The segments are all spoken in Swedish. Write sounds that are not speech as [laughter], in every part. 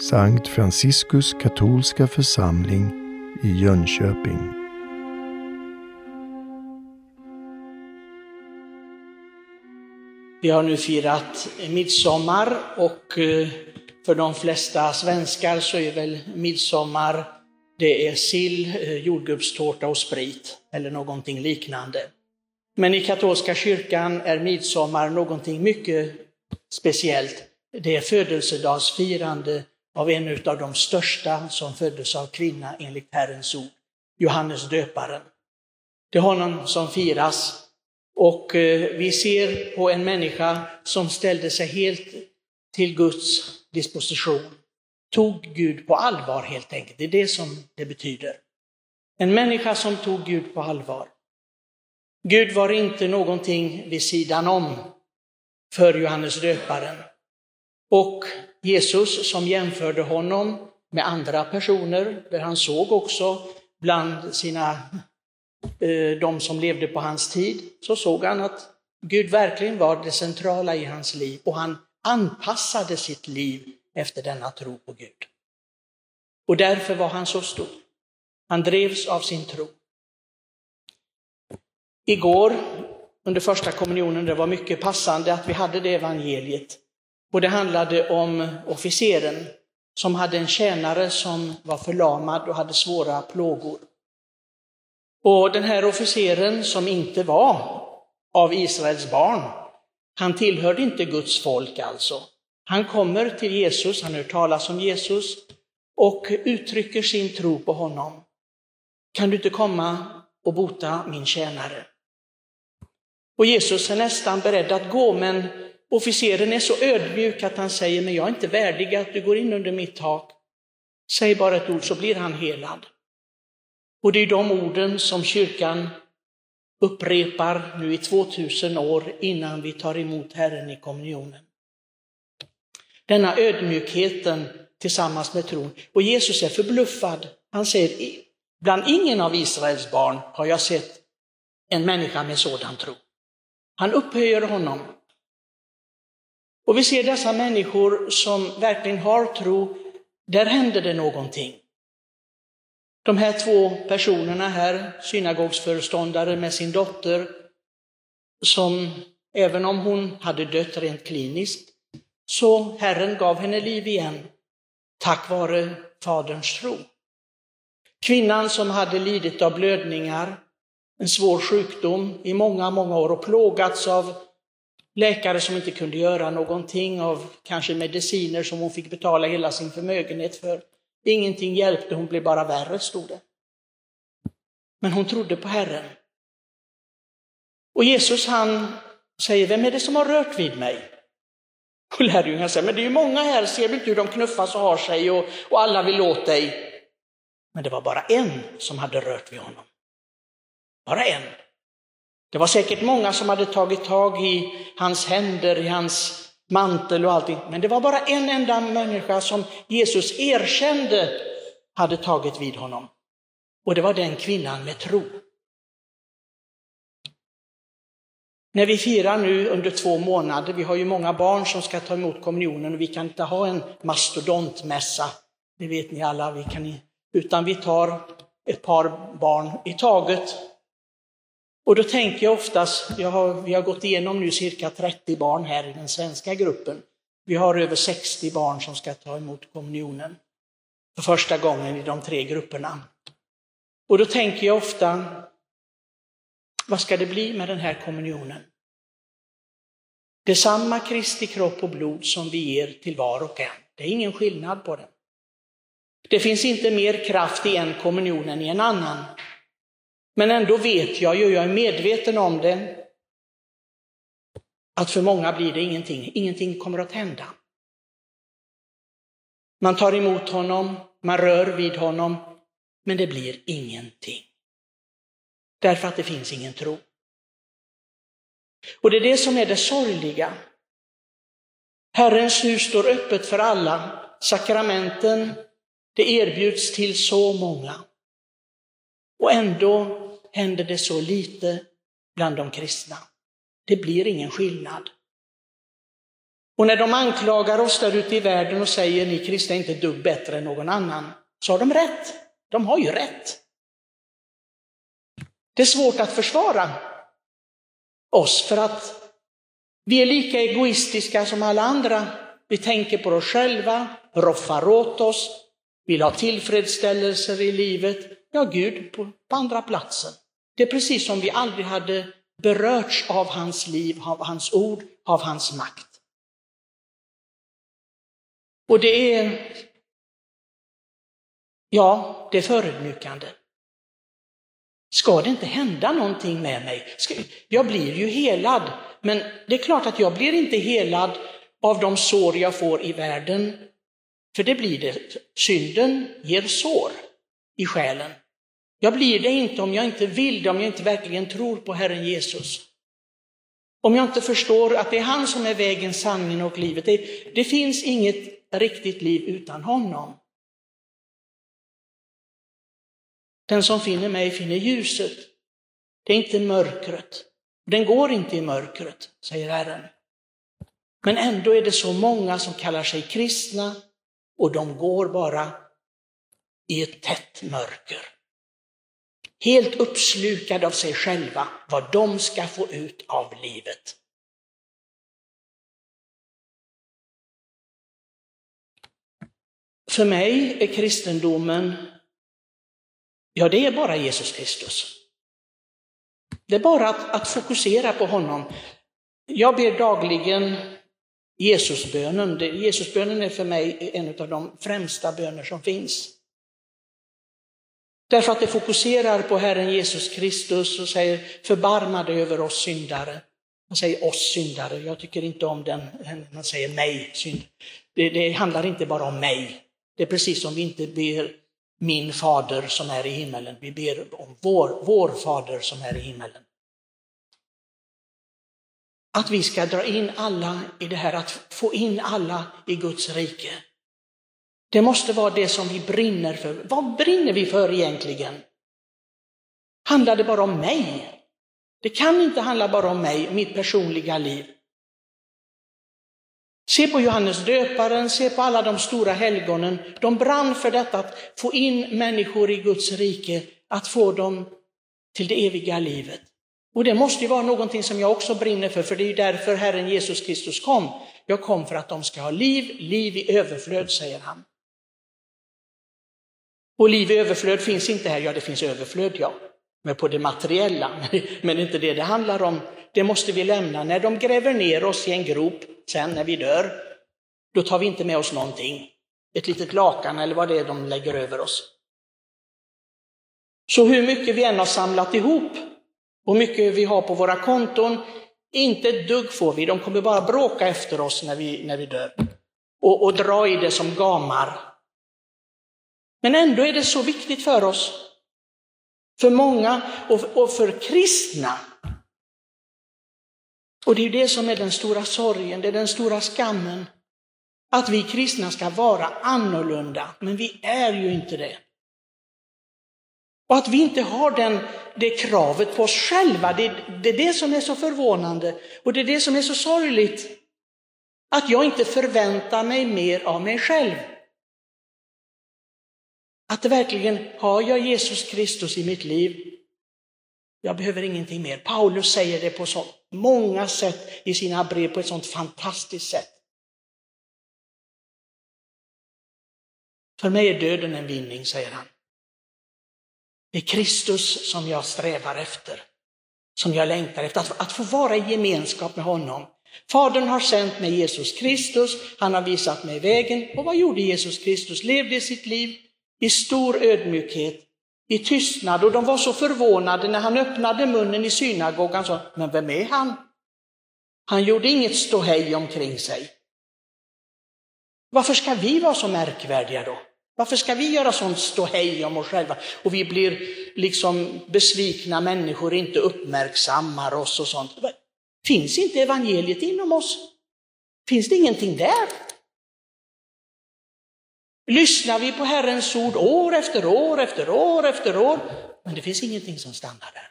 Sankt Franciskus katolska församling i Jönköping. Vi har nu firat midsommar och eh, för de flesta svenskar så är väl midsommar, det är sill, eh, jordgubbstårta och sprit eller någonting liknande. Men i katolska kyrkan är midsommar någonting mycket speciellt. Det är födelsedagsfirande av en av de största som föddes av kvinna enligt Herrens ord, Johannes döparen. Det är honom som firas och eh, vi ser på en människa som ställde sig helt till Guds disposition. Tog Gud på allvar helt enkelt, det är det som det betyder. En människa som tog Gud på allvar. Gud var inte någonting vid sidan om för Johannes döparen. Och Jesus som jämförde honom med andra personer, där han såg också bland sina, eh, de som levde på hans tid, så såg han att Gud verkligen var det centrala i hans liv och han anpassade sitt liv efter denna tro på Gud. Och därför var han så stor. Han drevs av sin tro. Igår under första kommunionen, det var mycket passande att vi hade det evangeliet. Och det handlade om officeren som hade en tjänare som var förlamad och hade svåra plågor. Och den här officeren som inte var av Israels barn, han tillhörde inte Guds folk alltså. Han kommer till Jesus, han hör talas om Jesus och uttrycker sin tro på honom. Kan du inte komma och bota min tjänare? Och Jesus är nästan beredd att gå, men officeren är så ödmjuk att han säger, men jag är inte värdig att du går in under mitt tak. Säg bara ett ord så blir han helad. Och det är de orden som kyrkan upprepar nu i 2000 år innan vi tar emot Herren i kommunionen. Denna ödmjukheten tillsammans med tron. Och Jesus är förbluffad. Han säger, bland ingen av Israels barn har jag sett en människa med sådan tro. Han upphöjer honom. Och vi ser dessa människor som verkligen har tro, där händer det någonting. De här två personerna här, synagogsföreståndare med sin dotter, som även om hon hade dött rent kliniskt, så Herren gav henne liv igen tack vare Faderns tro. Kvinnan som hade lidit av blödningar, en svår sjukdom i många, många år och plågats av läkare som inte kunde göra någonting, av kanske mediciner som hon fick betala hela sin förmögenhet för. Ingenting hjälpte, hon blev bara värre, stod det. Men hon trodde på Herren. Och Jesus han säger, vem är det som har rört vid mig? Och lärjungarna säger, men det är ju många här, ser du inte hur de knuffas och har sig och, och alla vill åt dig. Men det var bara en som hade rört vid honom. Bara en. Det var säkert många som hade tagit tag i hans händer, i hans mantel och allting. Men det var bara en enda människa som Jesus erkände hade tagit vid honom. Och det var den kvinnan med tro. När vi firar nu under två månader, vi har ju många barn som ska ta emot kommunionen och vi kan inte ha en mastodontmässa, det vet ni alla, vi kan, utan vi tar ett par barn i taget och då tänker jag oftast, jag har, vi har gått igenom nu cirka 30 barn här i den svenska gruppen. Vi har över 60 barn som ska ta emot kommunionen för första gången i de tre grupperna. Och då tänker jag ofta, vad ska det bli med den här kommunionen? Det är samma Kristi kropp och blod som vi ger till var och en. Det är ingen skillnad på det. Det finns inte mer kraft i en kommunion än i en annan. Men ändå vet jag ju, jag är medveten om det, att för många blir det ingenting. Ingenting kommer att hända. Man tar emot honom, man rör vid honom, men det blir ingenting. Därför att det finns ingen tro. Och det är det som är det sorgliga. Herrens hus står öppet för alla. Sakramenten, det erbjuds till så många. Och ändå händer det så lite bland de kristna. Det blir ingen skillnad. Och när de anklagar oss där ute i världen och säger ni kristna är inte ett dugg bättre än någon annan, så har de rätt. De har ju rätt. Det är svårt att försvara oss för att vi är lika egoistiska som alla andra. Vi tänker på oss själva, roffar åt oss, vill ha tillfredsställelser i livet. Ja, Gud på, på andra platsen. Det är precis som vi aldrig hade berörts av hans liv, av hans ord, av hans makt. Och det är, ja, det är förödmjukande. Ska det inte hända någonting med mig? Jag blir ju helad, men det är klart att jag blir inte helad av de sår jag får i världen, för det blir det. Synden ger sår i själen. Jag blir det inte om jag inte vill det, om jag inte verkligen tror på Herren Jesus. Om jag inte förstår att det är han som är vägen, sanningen och livet. Det, det finns inget riktigt liv utan honom. Den som finner mig finner ljuset. Det är inte mörkret. Den går inte i mörkret, säger Herren. Men ändå är det så många som kallar sig kristna och de går bara i ett tätt mörker. Helt uppslukade av sig själva, vad de ska få ut av livet. För mig är kristendomen, ja det är bara Jesus Kristus. Det är bara att, att fokusera på honom. Jag ber dagligen Jesusbönen. Jesusbönen är för mig en av de främsta böner som finns. Därför att det fokuserar på Herren Jesus Kristus och säger förbarma dig över oss syndare. Man säger oss syndare, jag tycker inte om den, eh, man säger mig synd. Det, det handlar inte bara om mig. Det är precis som vi inte ber min fader som är i himmelen, vi ber om vår, vår fader som är i himmelen. Att vi ska dra in alla i det här, att få in alla i Guds rike. Det måste vara det som vi brinner för. Vad brinner vi för egentligen? Handlar det bara om mig? Det kan inte handla bara om mig, mitt personliga liv. Se på Johannes döparen, se på alla de stora helgonen. De brann för detta att få in människor i Guds rike, att få dem till det eviga livet. Och det måste ju vara någonting som jag också brinner för, för det är ju därför Herren Jesus Kristus kom. Jag kom för att de ska ha liv, liv i överflöd, säger han. Och liv i överflöd finns inte här, ja det finns överflöd ja, men på det materiella. [laughs] Men det är inte det det handlar om. Det måste vi lämna. När de gräver ner oss i en grop, sen när vi dör, då tar vi inte med oss någonting. Ett litet lakan eller vad det är de lägger över oss. Så hur mycket vi än har samlat ihop, och mycket vi har på våra konton, inte ett dugg får vi. De kommer bara bråka efter oss när vi, när vi dör. Och, och dra i det som gamar. Men ändå är det så viktigt för oss. För många och, för kristna. Och det är ju det som är den stora sorgen, det är den stora skammen. Att vi kristna ska vara annorlunda, men vi är ju inte det. Och att vi inte har den, det kravet på oss själva, det, det är det som är så förvånande och det är det som är så sorgligt. Att jag inte förväntar mig mer av mig själv. Att verkligen, har jag Jesus Kristus i mitt liv, jag behöver ingenting mer. Paulus säger det på så många sätt i sina brev, på ett sånt fantastiskt sätt. För mig är döden en vinning, säger han. Det är Kristus som jag strävar efter, som jag längtar efter, att, att få vara i gemenskap med honom. Fadern har sänt mig Jesus Kristus, han har visat mig vägen. Och vad gjorde Jesus Kristus? Levde sitt liv i stor ödmjukhet, i tystnad. Och de var så förvånade när han öppnade munnen i synagogan. Sa, Men vem är han? Han gjorde inget ståhej omkring sig. Varför ska vi vara så märkvärdiga då? Varför ska vi göra sånt ståhej om oss själva? Och vi blir liksom besvikna människor, inte uppmärksammar oss och sånt. Finns inte evangeliet inom oss? Finns det ingenting där? Lyssnar vi på Herrens ord år efter år efter år efter år, men det finns ingenting som stannar där.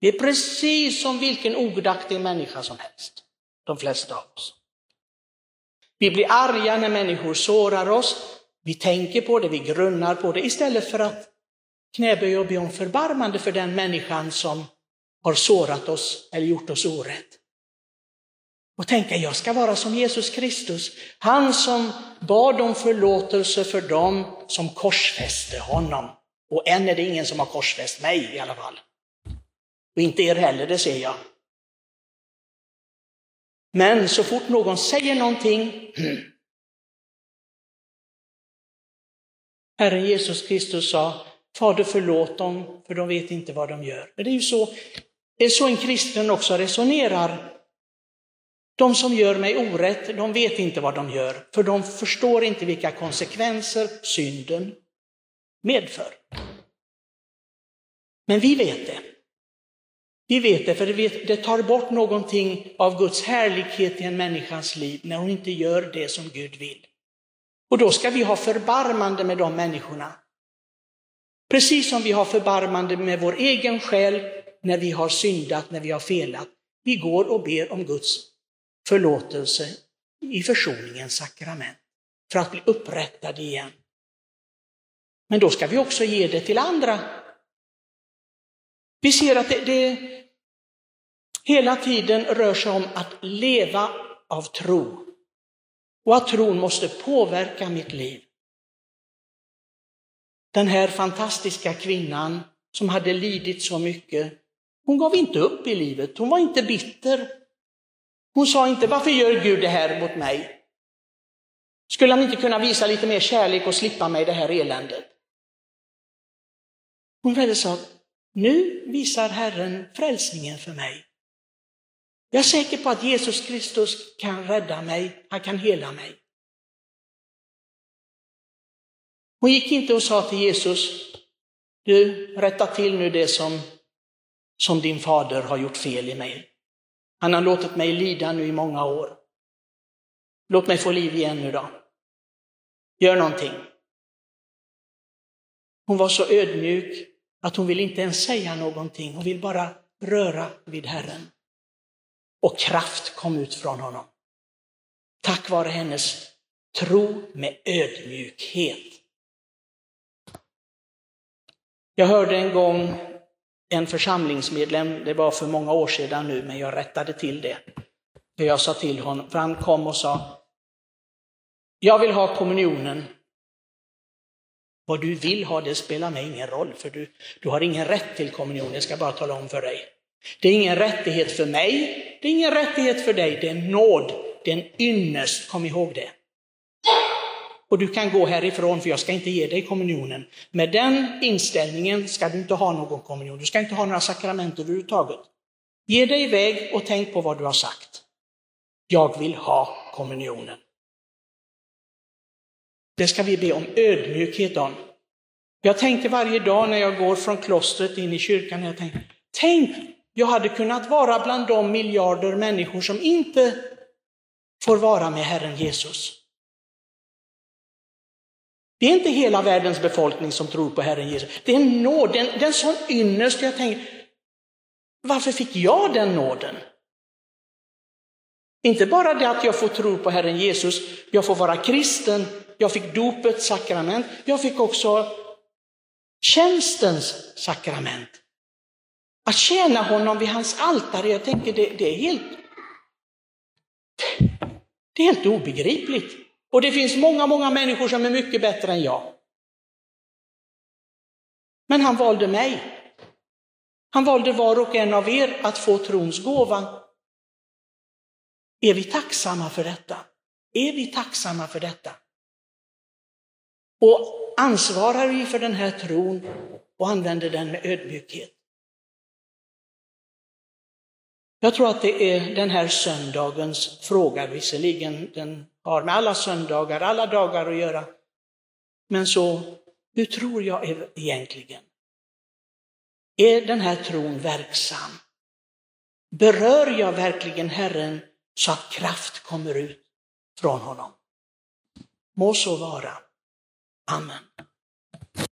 Vi är precis som vilken ogudaktig människa som helst, de flesta av oss. Vi blir arga när människor sårar oss. Vi tänker på det, vi grunnar på det istället för att knäböja och be om förbarmande för den människan som har sårat oss eller gjort oss orätt. Och tänka, jag ska vara som Jesus Kristus, han som bad om förlåtelse för dem som korsfäste honom. Och än är det ingen som har korsfäst mig i alla fall. Och inte er heller, det ser jag. Men så fort någon säger någonting, [clears throat] Herren Jesus Kristus sa, Fader förlåt dem, för de vet inte vad de gör. Men det är ju så, det är så en kristen också resonerar. De som gör mig orätt, de vet inte vad de gör, för de förstår inte vilka konsekvenser synden medför. Men vi vet det. Vi vet det, för det tar bort någonting av Guds härlighet i en människas liv när hon inte gör det som Gud vill. Och då ska vi ha förbarmande med de människorna. Precis som vi har förbarmande med vår egen själ när vi har syndat, när vi har felat. Vi går och ber om Guds förlåtelse i försoningens sakrament för att bli upprättade igen. Men då ska vi också ge det till andra. Vi ser att det, det hela tiden rör sig om att leva av tro och att tron måste påverka mitt liv. Den här fantastiska kvinnan som hade lidit så mycket, hon gav inte upp i livet, hon var inte bitter. Hon sa inte, varför gör Gud det här mot mig? Skulle han inte kunna visa lite mer kärlek och slippa mig det här eländet? Hon väldigt sa, nu visar Herren frälsningen för mig. Jag är säker på att Jesus Kristus kan rädda mig, han kan hela mig. Hon gick inte och sa till Jesus, du rätta till nu det som, som din fader har gjort fel i mig. Han har låtit mig lida nu i många år. Låt mig få liv igen nu då. Gör någonting. Hon var så ödmjuk att hon vill inte ens säga någonting. Hon vill bara röra vid Herren. Och kraft kom ut från honom. Tack vare hennes tro med ödmjukhet. Jag hörde en gång en församlingsmedlem, det var för många år sedan nu, men jag rättade till det. För jag sa till honom, för han kom och sa, jag vill ha kommunionen. Vad du vill ha, det spelar mig ingen roll, för du, du har ingen rätt till kommunion, jag ska bara tala om för dig. Det är ingen rättighet för mig, det är ingen rättighet för dig, det är nåd, det är en ynnest, kom ihåg det. Och du kan gå härifrån för jag ska inte ge dig kommunionen. Med den inställningen ska du inte ha någon kommunion, du ska inte ha några sakrament överhuvudtaget. Ge dig iväg och tänk på vad du har sagt. Jag vill ha kommunionen. Det ska vi be om ödmjukhet om. Jag tänker varje dag när jag går från klostret in i kyrkan, jag tänker, tänk, jag hade kunnat vara bland de miljarder människor som inte får vara med Herren Jesus. Det är inte hela världens befolkning som tror på Herren Jesus. Det är en nåd, det är en, sån ynnest. Jag tänker, varför fick jag den nåden? Inte bara det att jag får tro på Herren Jesus, jag får vara kristen, jag fick dopets sakrament, jag fick också tjänstens sakrament. Att tjäna honom vid hans altare, jag tänker det, det är helt det är helt obegripligt. Och det finns många, många människor som är mycket bättre än jag. Men han valde mig. Han valde var och en av er att få trons gåva. Är vi tacksamma för detta? Är vi tacksamma för detta? Och ansvarar vi för den här tron och använder den med ödmjukhet? Jag tror att det är den här söndagens fråga, visserligen den har med alla söndagar, alla dagar att göra. Men så, hur tror jag egentligen? Är den här tron verksam? Berör jag verkligen Herren så att kraft kommer ut från honom? Må så vara. Amen.